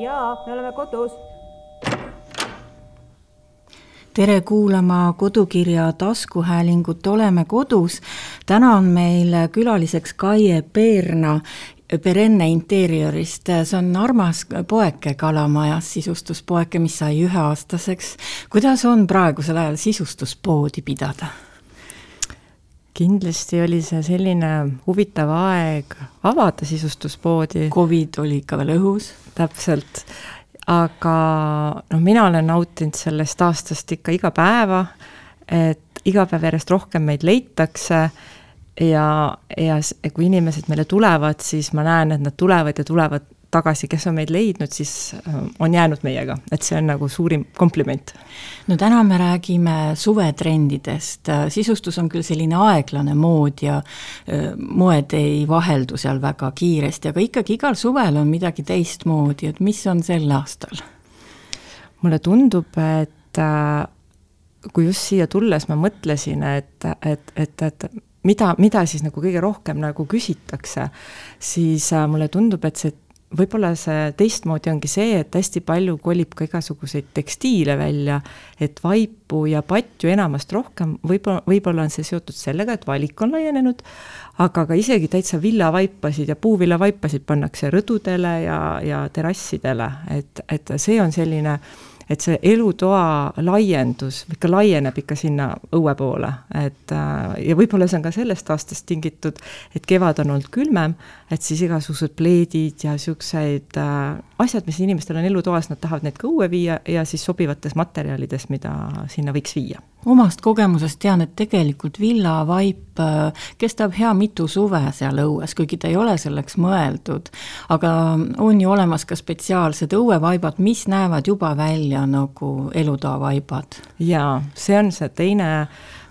jaa, me oleme kodus. tere kuulama kodukirja taskuhäälingut Oleme kodus. täna on meil külaliseks Kaie Peerna Perenne Interiorist, see on armas poeke Kalamajas, sisustuspoeke, mis sai üheaastaseks. kuidas on praegusel ajal sisustuspoodi pidada? Kindlasti oli see selline huvitav aeg avada sisustuspoodi. Covid oli ikka veel õhus. täpselt, aga noh, mina olen nautinud sellest aastast ikka iga päeva, et iga päev järjest rohkem meid leitakse ja, ja kui inimesed meile tulevad, siis ma näen, et nad tulevad ja tulevad tagasi, kes on meid leidnud, siis äh, on jäänud meiega, et see on nagu suurim kompliment. no täna me räägime suvetrendidest, sisustus on küll selline aeglane mood ja äh, moed ei vaheldu seal väga kiiresti, aga ikkagi igal suvel on midagi teistmoodi, et mis on sel aastal? mulle tundub, et äh, kui just siia tulles ma mõtlesin, et, et, et, et mida, mida siis nagu kõige rohkem nagu küsitakse, siis mulle tundub, et see võib-olla see teistmoodi ongi see, et hästi palju kolib ka igasuguseid tekstiile välja, et vaipu ja patju enamast rohkem, võib-olla, võib-olla on see seotud sellega, et valik on laienenud, aga ka isegi täitsa villavaipasid ja puuvillavaipasid pannakse rõdudele ja, ja terrassidele, et, et see on selline et see elutoa laiendus ikka laieneb ikka sinna õue poole, et äh, ja võib-olla see on ka sellest aastast tingitud, et kevad on olnud külmem, et siis igasugused pleedid ja niisugused äh, asjad, mis inimestel on elutoas, nad tahavad neid ka õue viia ja siis sobivates materjalides, mida sinna võiks viia omast kogemusest tean, et tegelikult villavaip äh, kestab hea mitu suve seal õues, kuigi ta ei ole selleks mõeldud. aga on ju olemas ka spetsiaalsed õuevaibad, mis näevad juba välja nagu elutoavaibad. jaa, see on see teine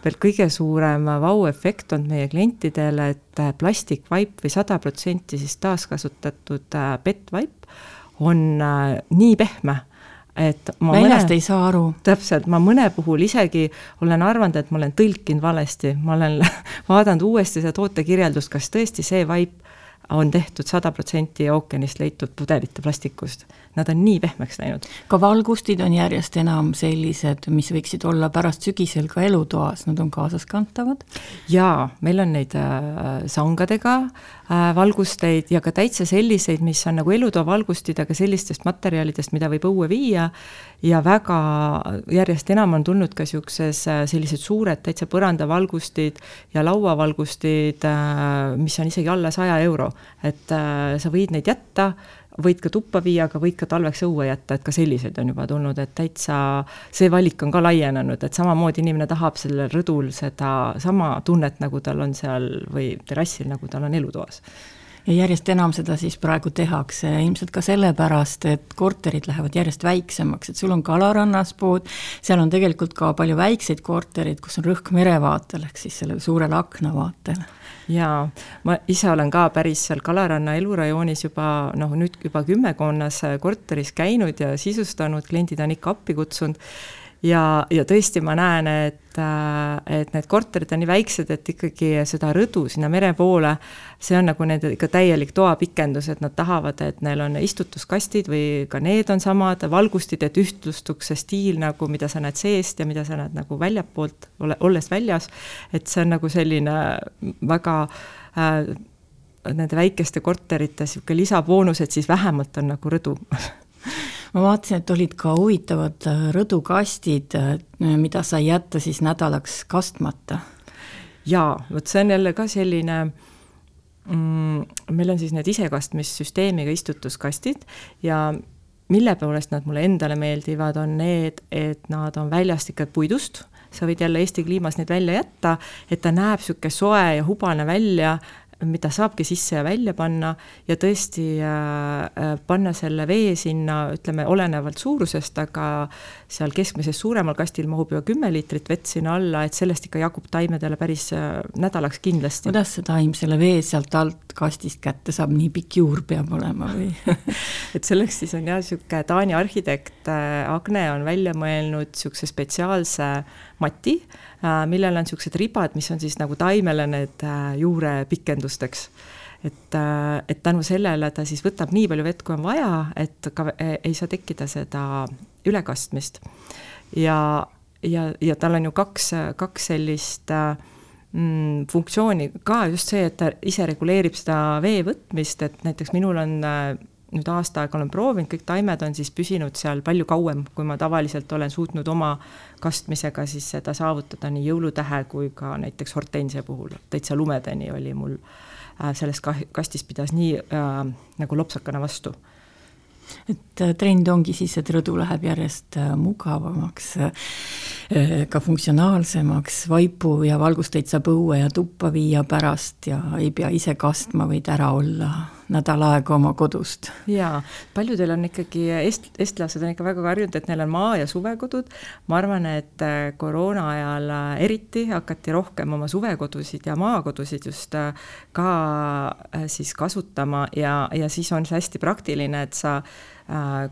veel kõige suurem vau-efekt olnud meie klientidele, et plastikvaip või sada protsenti siis taaskasutatud äh, PET-vaip on äh, nii pehme et ma väljast mõne, ei saa aru. täpselt, ma mõne puhul isegi olen arvanud, et ma olen tõlkinud valesti, ma olen vaadanud uuesti seda tootekirjeldust, kas tõesti see vaip on tehtud sada protsenti ookeanist leitud pudelite plastikust. Nad on nii pehmeks läinud. ka valgustid on järjest enam sellised, mis võiksid olla pärast sügisel ka elutoas, nad on kaasaskantavad? jaa, meil on neid äh, sangadega äh, valgusteid ja ka täitsa selliseid, mis on nagu elutoa valgustid, aga sellistest materjalidest, mida võib õue viia ja väga järjest enam on tulnud ka niisuguses äh, sellised suured täitsa põrandavalgustid ja lauavalgustid, mis on isegi alla saja euro et sa võid neid jätta, võid ka tuppa viia, aga võid ka talveks õue jätta, et ka selliseid on juba tulnud, et täitsa see valik on ka laienenud, et samamoodi inimene tahab sellel rõdul seda sama tunnet, nagu tal on seal või terrassil, nagu tal on elutoas ja järjest enam seda siis praegu tehakse, ilmselt ka sellepärast, et korterid lähevad järjest väiksemaks, et sul on Kalarannas pood, seal on tegelikult ka palju väikseid korterid, kus on rõhk merevaatel, ehk siis sellel suurel aknavaatel. Jaa, ma ise olen ka päris seal Kalaranna elurajoonis juba noh, nüüd juba kümmekonnas korteris käinud ja sisustanud, kliendid on ikka appi kutsunud ja, ja tõesti, ma näen, et, äh, et need korterid on nii väiksed, et ikkagi seda rõdu sinna mere poole, see on nagu nende ikka täielik toapikendus, et nad tahavad, et neil on istutuskastid või ka need on samad, valgustid, et ühtlustuks see stiil nagu, mida sa näed seest ja mida sa näed nagu väljapoolt, ole, olles väljas, et see on nagu selline väga äh, nende väikeste korterite niisugune lisaboonus, et siis vähemalt on nagu rõdu ma vaatasin, et olid ka huvitavad äh, rõdukastid, äh, mida sai jätta siis nädalaks kastmata. jaa, vot see on jälle ka selline mm, meil on siis need isekastmissüsteemiga istutuskastid ja mille poolest nad mulle endale meeldivad, on need, et nad on väljast ikka puidust, sa võid jälle Eesti kliimas neid välja jätta, et ta näeb niisugune soe ja hubane välja, mida saabki sisse ja välja panna ja tõesti äh, äh, panna selle vee sinna, ütleme, olenevalt suurusest, aga seal keskmisest suuremal kastil mahub juba kümme liitrit vett sinna alla, et sellest ikka jagub taimedele päris äh, nädalaks kindlasti. kuidas see taim selle vee sealt alt kastist kätte saab, nii pikk juur peab olema või et selleks siis on jah, niisugune Taani arhitekt äh, Agne on välja mõelnud niisuguse spetsiaalse mati äh,, millel on niisugused ribad, mis on siis nagu taimele need äh, juurepikendusteks et, et tänu sellele ta siis võtab nii palju vett, kui on vaja, et ka ei saa tekkida seda ülekastmist. ja, ja, ja tal on ju kaks, kaks sellist mm, funktsiooni ka just see, et ta ise reguleerib seda vee võtmist, et näiteks minul on nüüd aasta aega olen proovinud, kõik taimed on siis püsinud seal palju kauem, kui ma tavaliselt olen suutnud oma kastmisega siis seda saavutada nii jõulutähe kui ka näiteks hortensia puhul, täitsa lumedeni oli mul äh, selles kastis pidas nii äh, nagu lopsakana vastu. Et äh, trend ongi siis, et rõdu läheb järjest äh, mugavamaks, äh, ka funktsionaalsemaks, vaipu ja valgusteid saab õue ja tuppa viia pärast ja ei pea ise kastma, võid ära olla nädal aega oma kodust. jaa, paljudel on ikkagi, est-, estlased on ikka väga harjunud, et neil on maa- ja suvekodud, ma arvan, et koroona ajal eriti hakati rohkem oma suvekodusid ja maakodusid just ka siis kasutama ja, ja siis on see hästi praktiline, et sa Äh,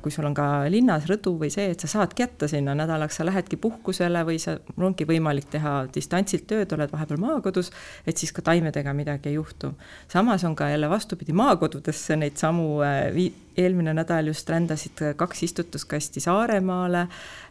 kui sul on ka linnas rõdu või see, et sa saadki jätta sinna nädalaks, sa lähedki puhkusele või sa, mul ongi võimalik teha distantsilt tööd, oled vahepeal maakodus, et siis ka taimedega midagi ei juhtu. samas on ka jälle vastupidi, maakodudesse neid samu äh, vii-, eelmine nädal just rändasid kaks istutuskasti Saaremaale,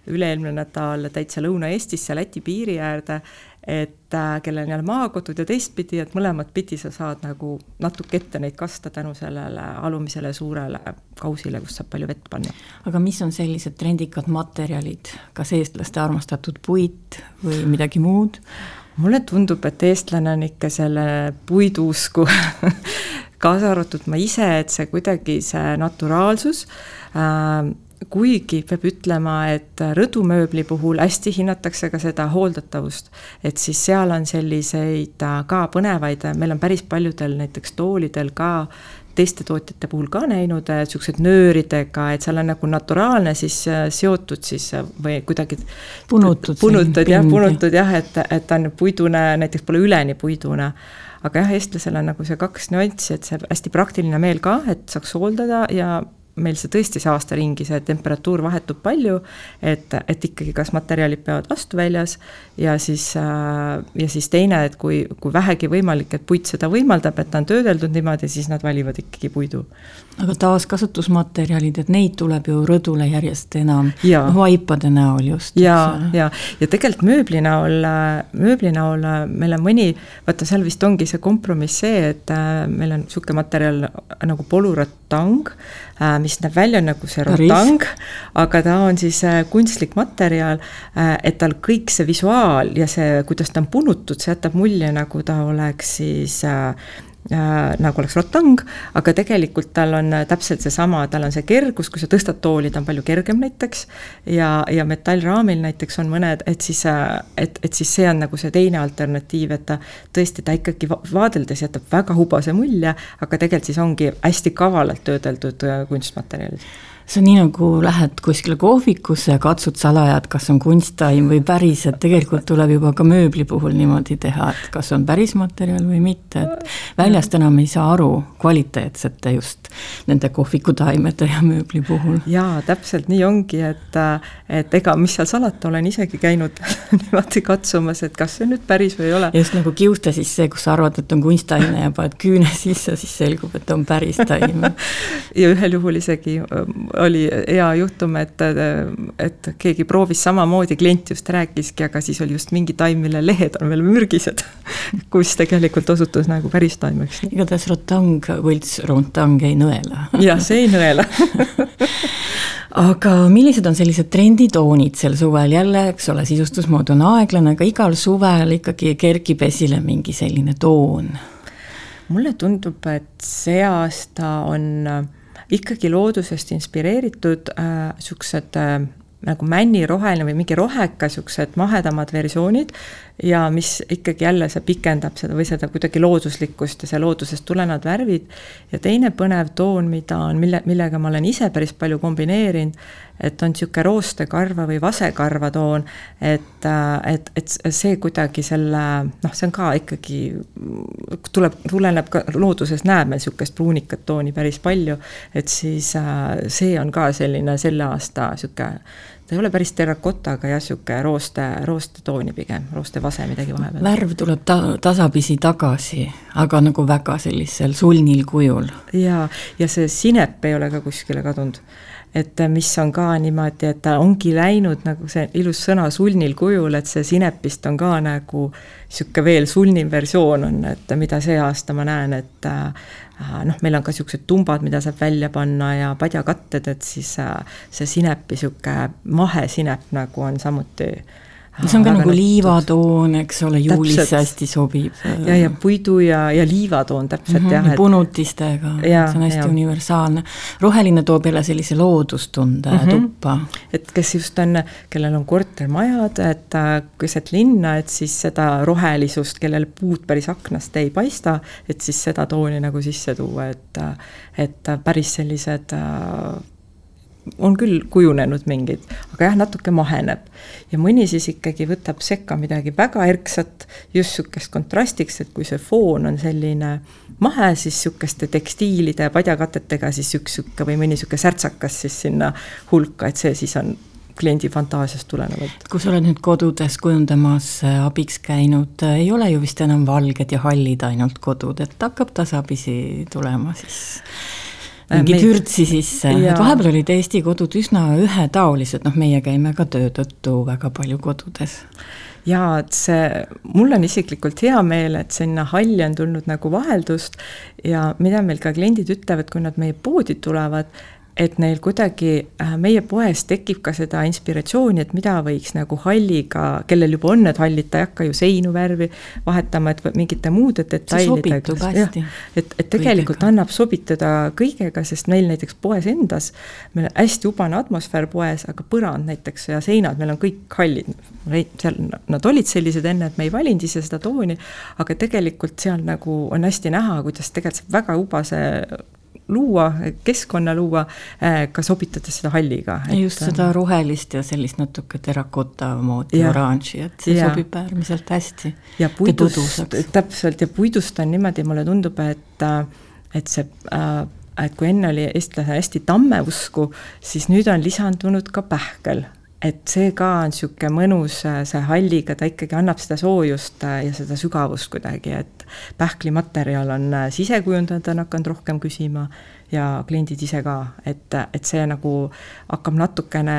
üle-eelmine nädal täitsa Lõuna-Eestisse, Läti piiri äärde et äh, kellel on jälle maakodud ja teistpidi, et mõlemat pidi sa saad nagu natuke ette neid kasta tänu sellele alumisele suurele kausile, kus saab palju vett panna. aga mis on sellised trendikad materjalid, kas eestlaste armastatud puit või midagi muud? mulle tundub, et eestlane on ikka selle puiduusku kaasa arvatud ma ise, et see kuidagi, see naturaalsus äh, kuigi peab ütlema, et rõdumööbli puhul hästi hinnatakse ka seda hooldatavust, et siis seal on selliseid äh, ka põnevaid, meil on päris paljudel näiteks toolidel ka teiste tootjate puhul ka näinud niisugused nööridega, et seal on nagu naturaalne siis äh, seotud siis äh, või kuidagi punutud, punutud jah, punutud jah, et, et ta on puidune, näiteks pole üleni puidune aga jah, eestlasel on nagu see kaks nüanssi, et see hästi praktiline meel ka, et saaks hooldada ja meil see tõesti see aasta ringi, see temperatuur vahetub palju, et, et ikkagi kas materjalid peavad vastu väljas ja siis, äh, ja siis teine, et kui, kui vähegi võimalik, et puit seda võimaldab, et ta on töödeldud niimoodi, siis nad valivad ikkagi puidu. aga taaskasutusmaterjalid, et neid tuleb ju rõdule järjest enam, noh vaipade näol just. ja, ja, ja tegelikult mööbli näol, mööbli näol meil on mõni, vaata seal vist ongi see kompromiss see, et äh, meil on niisugune materjal nagu polüratang, äh, mis näeb välja nagu see rotang, aga ta on siis kunstlik materjal, et tal kõik see visuaal ja see, kuidas ta on punutud, see jätab mulje, nagu ta oleks siis äh, Äh, nagu oleks rotang, aga tegelikult tal on täpselt seesama, tal on see kergus, kui sa tõstad tooli, ta on palju kergem näiteks. ja, ja metallraamil näiteks on mõned, et siis, äh, et, et siis see on nagu see teine alternatiiv, et ta tõesti, ta ikkagi vaadeldes jätab väga hubase mulje, aga tegelikult siis ongi hästi kavalalt töödeldud äh, kunstmaterjalid see on nii, nagu lähed kuskile kohvikusse ja katsud salaja, et kas on kunsttaim või päris, et tegelikult tuleb juba ka mööbli puhul niimoodi teha, et kas on päris materjal või mitte, et väljast enam ei saa aru kvaliteetsete just nende kohvikutaimede ja mööbli puhul. jaa, täpselt nii ongi, et, et ega mis seal salata, olen isegi käinud niimoodi katsumas, et kas see nüüd päris või ei ole. just nagu kiuste siis see, kus sa arvad, et on kunsttaime ja paned küüne sisse, siis selgub, et on päris taim ja ühel juhul isegi oli hea juhtum, et, et keegi proovis samamoodi, klient just rääkiski, aga siis oli just mingi taim, mille lehed on veel mürgised kus tegelikult osutus nagu päris taimeks. igatahes rotang, võlts rotang ei nõela jah, see ei nõela aga millised on sellised trenditoonid sel suvel, jälle, eks ole, sisustusmood on aeglane, aga igal suvel ikkagi kerkib esile mingi selline toon? mulle tundub, et see aasta on ikkagi loodusest inspireeritud niisugused äh, äh, nagu männiroheline või mingi roheka, niisugused mahedamad versioonid ja mis ikkagi jälle see pikendab seda või seda kuidagi looduslikkust ja see loodusest tulenevad värvid. ja teine põnev toon, mida on, mille, millega ma olen ise päris palju kombineerinud, et on niisugune roostekarva või vasekarva toon, et, et, et see kuidagi selle, noh, see on ka ikkagi, tuleb, tuleneb ka, looduses näeb meil niisugust pruunikat tooni päris palju, et siis see on ka selline selle aasta niisugune ta ei ole päris terrakota, aga jah, niisugune rooste, roostetooni pigem, roostevase midagi vahepeal. värv tuleb ta-, tasapisi tagasi, aga nagu väga sellisel sulnil kujul. jaa, ja see sinep ei ole ka kuskile kadunud et mis on ka niimoodi, et ta ongi läinud nagu see ilus sõna sulnil kujul, et see sinepist on ka nagu niisugune veel sulnim versioon on, et mida see aasta ma näen, et äh, noh, meil on ka niisugused tumbad, mida saab välja panna ja padjakatted, et siis äh, see sinepi niisugune mahesinep nagu on samuti äh, see on ka nagu liivatoon, eks ole, juulisse hästi sobib. ja, ja puidu ja, ja liivatoon täpselt mm -hmm, jah et.... punutistega, see on hästi ja. universaalne. roheline toob jälle sellise loodustunde mm -hmm. tuppa. et kes just on, kellel on kortermajad, et keset linna, et siis seda rohelisust, kellel puud päris aknast ei paista, et siis seda tooni nagu sisse tuua, et, et päris sellised on küll kujunenud mingid, aga jah, natuke maheneb. ja mõni siis ikkagi võtab sekka midagi väga erksat, just sihukest kontrastiks, et kui see foon on selline mahe, siis sihukeste tekstiilide ja padjakatetega siis üks sihuke või mõni sihuke särtsakas siis sinna hulka, et see siis on kliendi fantaasiast tulenevalt. kui sa oled nüüd kodudes kujundamas äh, abiks käinud, äh, ei ole ju vist enam valged ja hallid ainult kodud, et hakkab tasapisi tulema siis mingi vürtsi sisse, et vahepeal olid Eesti kodud üsna ühetaolised, noh, meie käime ka töö tõttu väga palju kodudes. jaa, et see, mul on isiklikult hea meel, et sinna halli on tulnud nagu vaheldust ja mida meil ka kliendid ütlevad, kui nad meie poodi tulevad, et neil kuidagi äh, meie poes tekib ka seda inspiratsiooni, et mida võiks nagu halliga, kellel juba on need hallid, ta ei hakka ju seinu värvi vahetama, et mingite muude detailidega. et, et tegelikult kõigega. annab sobitada kõigega, sest meil näiteks poes endas, meil on hästi ubane atmosfäär poes, aga põrand näiteks ja seinad, meil on kõik hallid. seal nad olid sellised enne, et me ei valinud ise seda tooni, aga tegelikult seal nagu on hästi näha, kuidas tegelikult saab väga ubase luua, keskkonna luua, äh, ka sobitades seda halliga. just seda rohelist ja sellist natuke terrakota moodi ja, oranži, et see ja. sobib äärmiselt hästi. ja puidust, täpselt, ja puidust on niimoodi, mulle tundub, et, äh, et see äh, et kui enne oli eestlase hästi tammeusku, siis nüüd on lisandunud ka pähkel et see ka on niisugune mõnus, see halliga, ta ikkagi annab seda soojust ja seda sügavust kuidagi, et pähklimaterjal on sisekujundajad on hakanud rohkem küsima ja kliendid ise ka, et, et see nagu hakkab natukene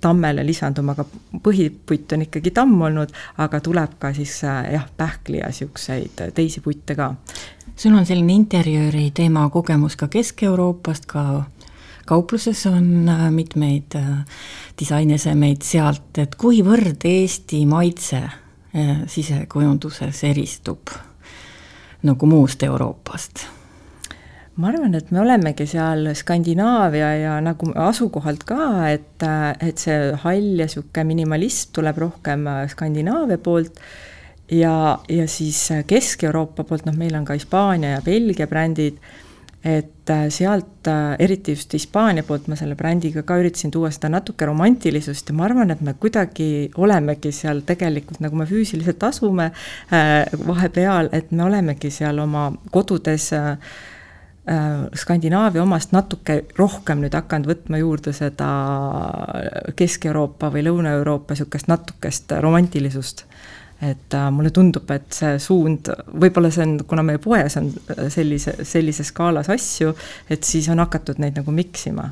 tammele lisanduma, aga põhiputt on ikkagi tamm olnud, aga tuleb ka siis jah, pähkli ja niisuguseid teisi putte ka. sul on selline interjööri teema kogemus ka Kesk-Euroopast, ka kaupluses on äh, mitmeid äh, disainesemeid sealt, et kuivõrd Eesti maitse äh, sisekujunduses eristub nagu muust Euroopast? ma arvan, et me olemegi seal Skandinaavia ja nagu asukohalt ka, et, et see hall ja niisugune minimalism tuleb rohkem Skandinaavia poolt ja, ja siis Kesk-Euroopa poolt, noh, meil on ka Hispaania ja Belgia brändid et äh, sealt, äh, eriti just Hispaania poolt ma selle brändiga ka üritasin tuua seda natuke romantilisust ja ma arvan, et me kuidagi olemegi seal tegelikult, nagu me füüsiliselt asume äh, vahepeal, et me olemegi seal oma kodudes Skandinaavia omast natuke rohkem nüüd hakanud võtma juurde seda Kesk-Euroopa või Lõuna-Euroopa niisugust natukest romantilisust et äh, mulle tundub, et see suund, võib-olla see on, kuna meie poes on äh, sellise, sellises skaalas asju, et siis on hakatud neid nagu miksima.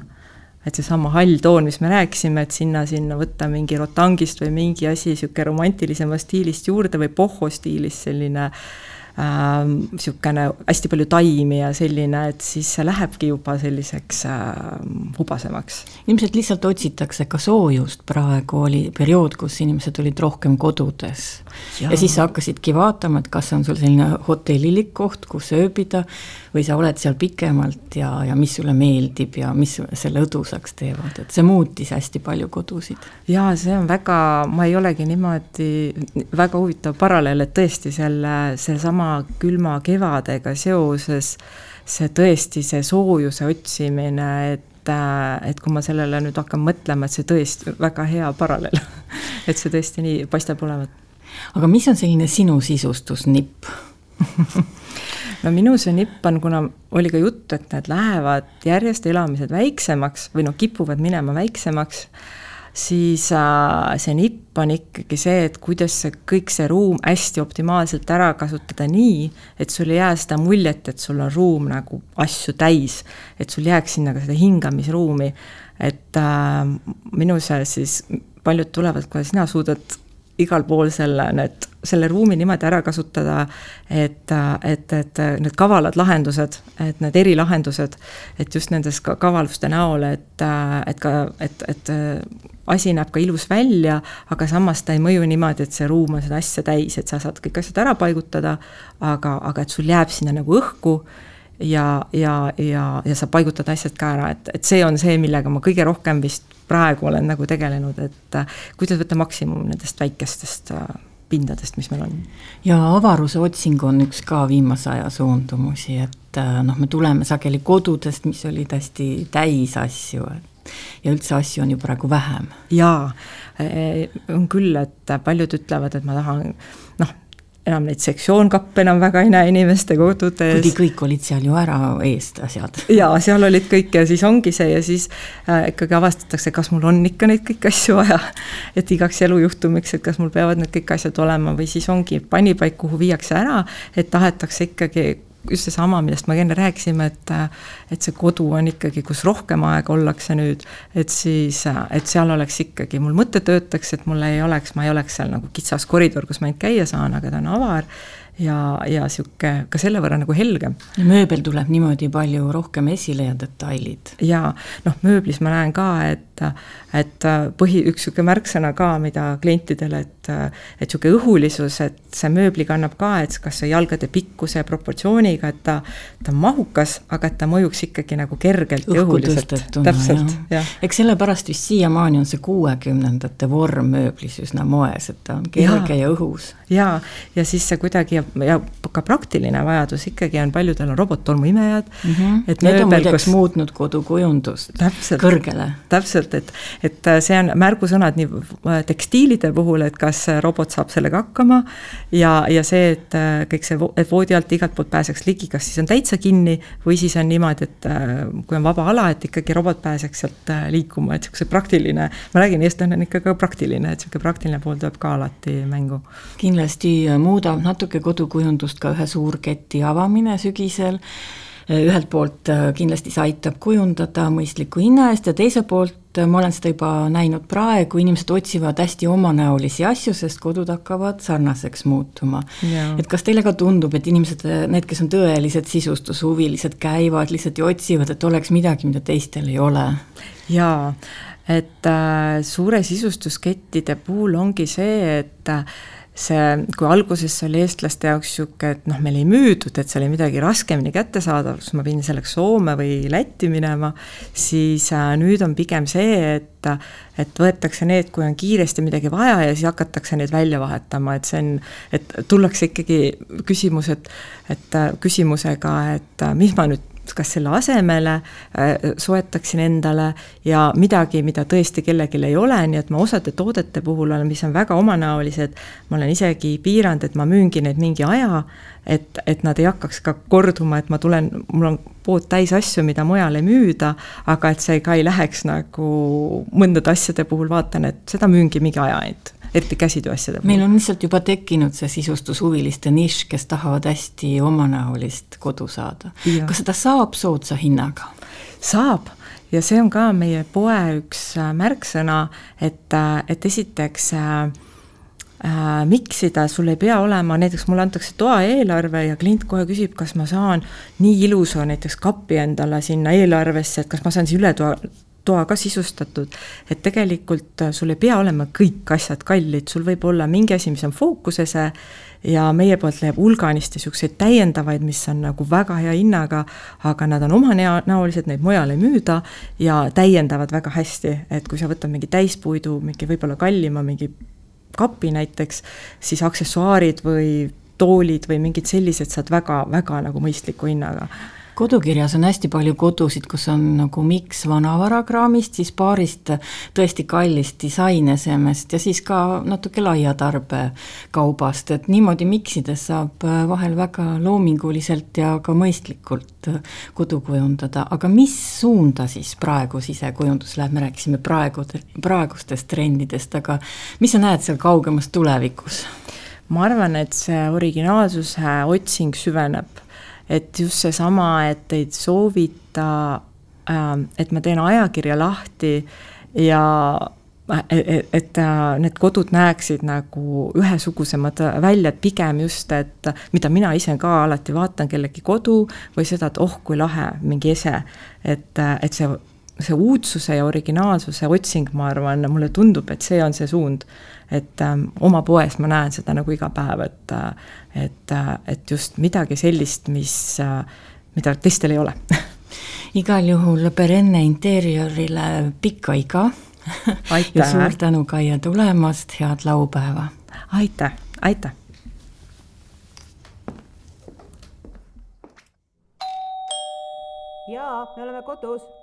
et seesama hall toon, mis me rääkisime, et sinna, sinna võtta mingi rotangist või mingi asi niisugune romantilisema stiilist juurde või pohho stiilis selline äh, niisugune ähm, hästi palju taimi ja selline, et siis see lähebki juba selliseks äh, hubasemaks. ilmselt lihtsalt otsitakse ka soojust, praegu oli periood, kus inimesed olid rohkem kodudes. Ja siis sa hakkasidki vaatama, et kas on sul selline hotellilik koht, kus ööbida, või sa oled seal pikemalt ja, ja mis sulle meeldib ja mis selle õdusaks teevad, et see muutis hästi palju kodusid. jaa, see on väga, ma ei olegi niimoodi, väga huvitav paralleel, et tõesti selle, sellesama sama külma kevadega seoses see tõesti, see soojuse otsimine, et et kui ma sellele nüüd hakkan mõtlema, et see tõesti väga hea paralleel et see tõesti nii paistab olevat. Aga mis on selline sinu sisustusnipp no minu see nipp on, kuna oli ka jutt, et need lähevad järjest elamised väiksemaks või noh, kipuvad minema väiksemaks, siis äh, see nipp on ikkagi see, et kuidas see kõik see ruum hästi optimaalselt ära kasutada nii, et sul ei jää seda muljet, et sul on ruum nagu asju täis, et sul jääks sinna ka seda hingamisruumi. et äh, minu see siis paljud tulevad, kuule sina suudad igal pool selle, need, selle ruumi niimoodi ära kasutada, et, et, et need kavalad lahendused, et need erilahendused, et just nendes kavaluste näol, et, et ka, et, et asi näeb ka ilus välja, aga samas ta ei mõju niimoodi, et see ruum on seda asja täis, et sa saad kõik asjad ära paigutada, aga, aga et sul jääb sinna nagu õhku ja, ja, ja, ja sa paigutad asjad ka ära, et, et see on see, millega ma kõige rohkem vist praegu olen nagu tegelenud, et äh, kuidas võtta maksimum nendest väikestest äh, pindadest, mis meil on. ja avaruse otsing on üks ka viimase aja suundumusi, et äh, noh, me tuleme sageli kodudest, mis olid hästi täis asju, et ja üldse asju on ju praegu vähem. jaa, on küll, et paljud ütlevad, et ma tahan noh, enam neid sektsioonkappe enam väga ei näe inimeste kodudes. kuigi kõik olid seal ju ära eest asjad. jaa, seal olid kõik ja siis ongi see ja siis äh, ikkagi avastatakse, kas mul on ikka neid kõiki asju vaja. et igaks elujuhtumiks, et kas mul peavad need kõik asjad olema või siis ongi panipaik, kuhu viiakse ära, et tahetakse ikkagi just seesama, millest me enne rääkisime, et et see kodu on ikkagi, kus rohkem aega ollakse nüüd, et siis, et seal oleks ikkagi, mul mõte töötaks, et mul ei oleks, ma ei oleks seal nagu kitsas koridor, kus ma ainult käia saan, aga ta on avar ja, ja sihuke ka selle võrra nagu helgem. mööbel tuleb niimoodi palju rohkem esile ja detailid. ja noh, mööblis ma näen ka, et, et põhi, üks sihuke märksõna ka, mida klientidele, et, et sihuke õhulisus, et see mööbli kannab ka, et kas see jalgade pikkuse ja proportsiooniga, et ta, ta on mahukas, aga et ta mõjuks ikkagi nagu kergelt Õhku ja õhuliselt. täpselt, jah. eks sellepärast vist siiamaani on see kuuekümnendate vorm mööblis üsna moes, et ta on kerge ja, ja õhus. jaa, ja siis see kuidagi ja ka praktiline vajadus ikkagi on, paljudel on robottolmuimejad mm. -hmm. et Need on muideks muutnud kodukujundust täpselt, kõrgele. täpselt, et, et äh, see on märgusõnad nii äh, tekstiilide puhul, et kas robot saab sellega hakkama ja, ja see, et äh, kõik see, et voodi alt igalt poolt pääseks ligi, kas siis on täitsa kinni või siis on niimoodi, et kui on vaba ala, et ikkagi robot pääseks sealt liikuma, et niisuguse praktiline, ma räägin, eestlane on ikka ka praktiline, et niisugune praktiline pool tuleb ka alati mängu. kindlasti muudab natuke kodu kodukujundust ka ühe suurketi avamine sügisel, ühelt poolt äh, kindlasti see aitab kujundada mõistliku hinna eest ja teiselt poolt äh, ma olen seda juba näinud praegu, inimesed otsivad hästi omanäolisi asju, sest kodud hakkavad sarnaseks muutuma. et kas teile ka tundub, et inimesed, äh, need, kes on tõelised sisustushuvilised, käivad lihtsalt ja otsivad, et oleks midagi, mida teistel ei ole? jaa, et äh, suure sisustuskettide puhul ongi see, et äh, see, kui alguses see oli eestlaste jaoks niisugune, et noh, meil ei müüdud, et see oli midagi raskemini kättesaadav, siis ma pidin selleks Soome või Lätti minema, siis äh, nüüd on pigem see, et et võetakse need, kui on kiiresti midagi vaja ja siis hakatakse neid välja vahetama, et see on, et tullakse ikkagi küsimus, et et äh, küsimusega, et äh, mis ma nüüd kas selle asemele äh, soetaksin endale ja midagi, mida tõesti kellelgi ei ole, nii et ma osade toodete puhul olen, mis on väga omanäolised, ma olen isegi piiranud, et ma müüngi neid mingi aja, et, et nad ei hakkaks ka korduma, et ma tulen, mul on pood täis asju, mida mujal ei müüda, aga et see ka ei läheks nagu mõndade asjade puhul vaatan, et seda müüngi mingi aja ainult eriti käsitööasjade puhul. meil on lihtsalt juba tekkinud see sisustushuviliste nišš, kes tahavad hästi omanäolist kodu saada. kas seda saab soodsa hinnaga? saab ja see on ka meie poe üks äh, märksõna, et, äh, et esiteks äh, miksida, sul ei pea olema, näiteks mulle antakse toaeelarve ja klient kohe küsib, kas ma saan nii ilusa näiteks kapi endale sinna eelarvesse, et kas ma saan siis ületoa, toa ka sisustatud, et tegelikult äh, sul ei pea olema kõik asjad kallid, sul võib olla mingi asi, mis on fookuses ja meie poolt leiab hulganisti niisuguseid täiendavaid, mis on nagu väga hea hinnaga, aga nad on omanäolised, neid mujal ei müüda ja täiendavad väga hästi, et kui sa võtad mingi täispuidu, mingi võib-olla kallima mingi kapi näiteks, siis aksessuaarid või toolid või mingid sellised saad väga-väga nagu mõistliku hinnaga kodukirjas on hästi palju kodusid, kus on nagu miks vanavarakraamist, siis paarist tõesti kallist disainesemest ja siis ka natuke laia tarbekaubast, et niimoodi miksides saab vahel väga loominguliselt ja ka mõistlikult kodu kujundada, aga mis suunda siis praegu sisekujundus läheb, me rääkisime praegu, praegustest trendidest, aga mis sa näed seal kaugemas tulevikus? ma arvan, et see originaalsuse otsing süveneb, et just seesama, et ei soovita, ähm, et ma teen ajakirja lahti ja et, et need kodud näeksid nagu ühesugusemad välja, et pigem just, et mida mina ise ka alati vaatan kellegi kodu või seda, et oh, kui lahe, mingi ese, et, et see see uudsuse ja originaalsuse otsing, ma arvan, mulle tundub, et see on see suund. et äh, oma poes ma näen seda nagu iga päev, et, et, et just midagi sellist, mis, mida teistel ei ole igal juhul Perenne interjöörile pikka iga ja suur tänu, Kaia, tulemast, head laupäeva! aitäh, aitäh! jaa, me oleme kodus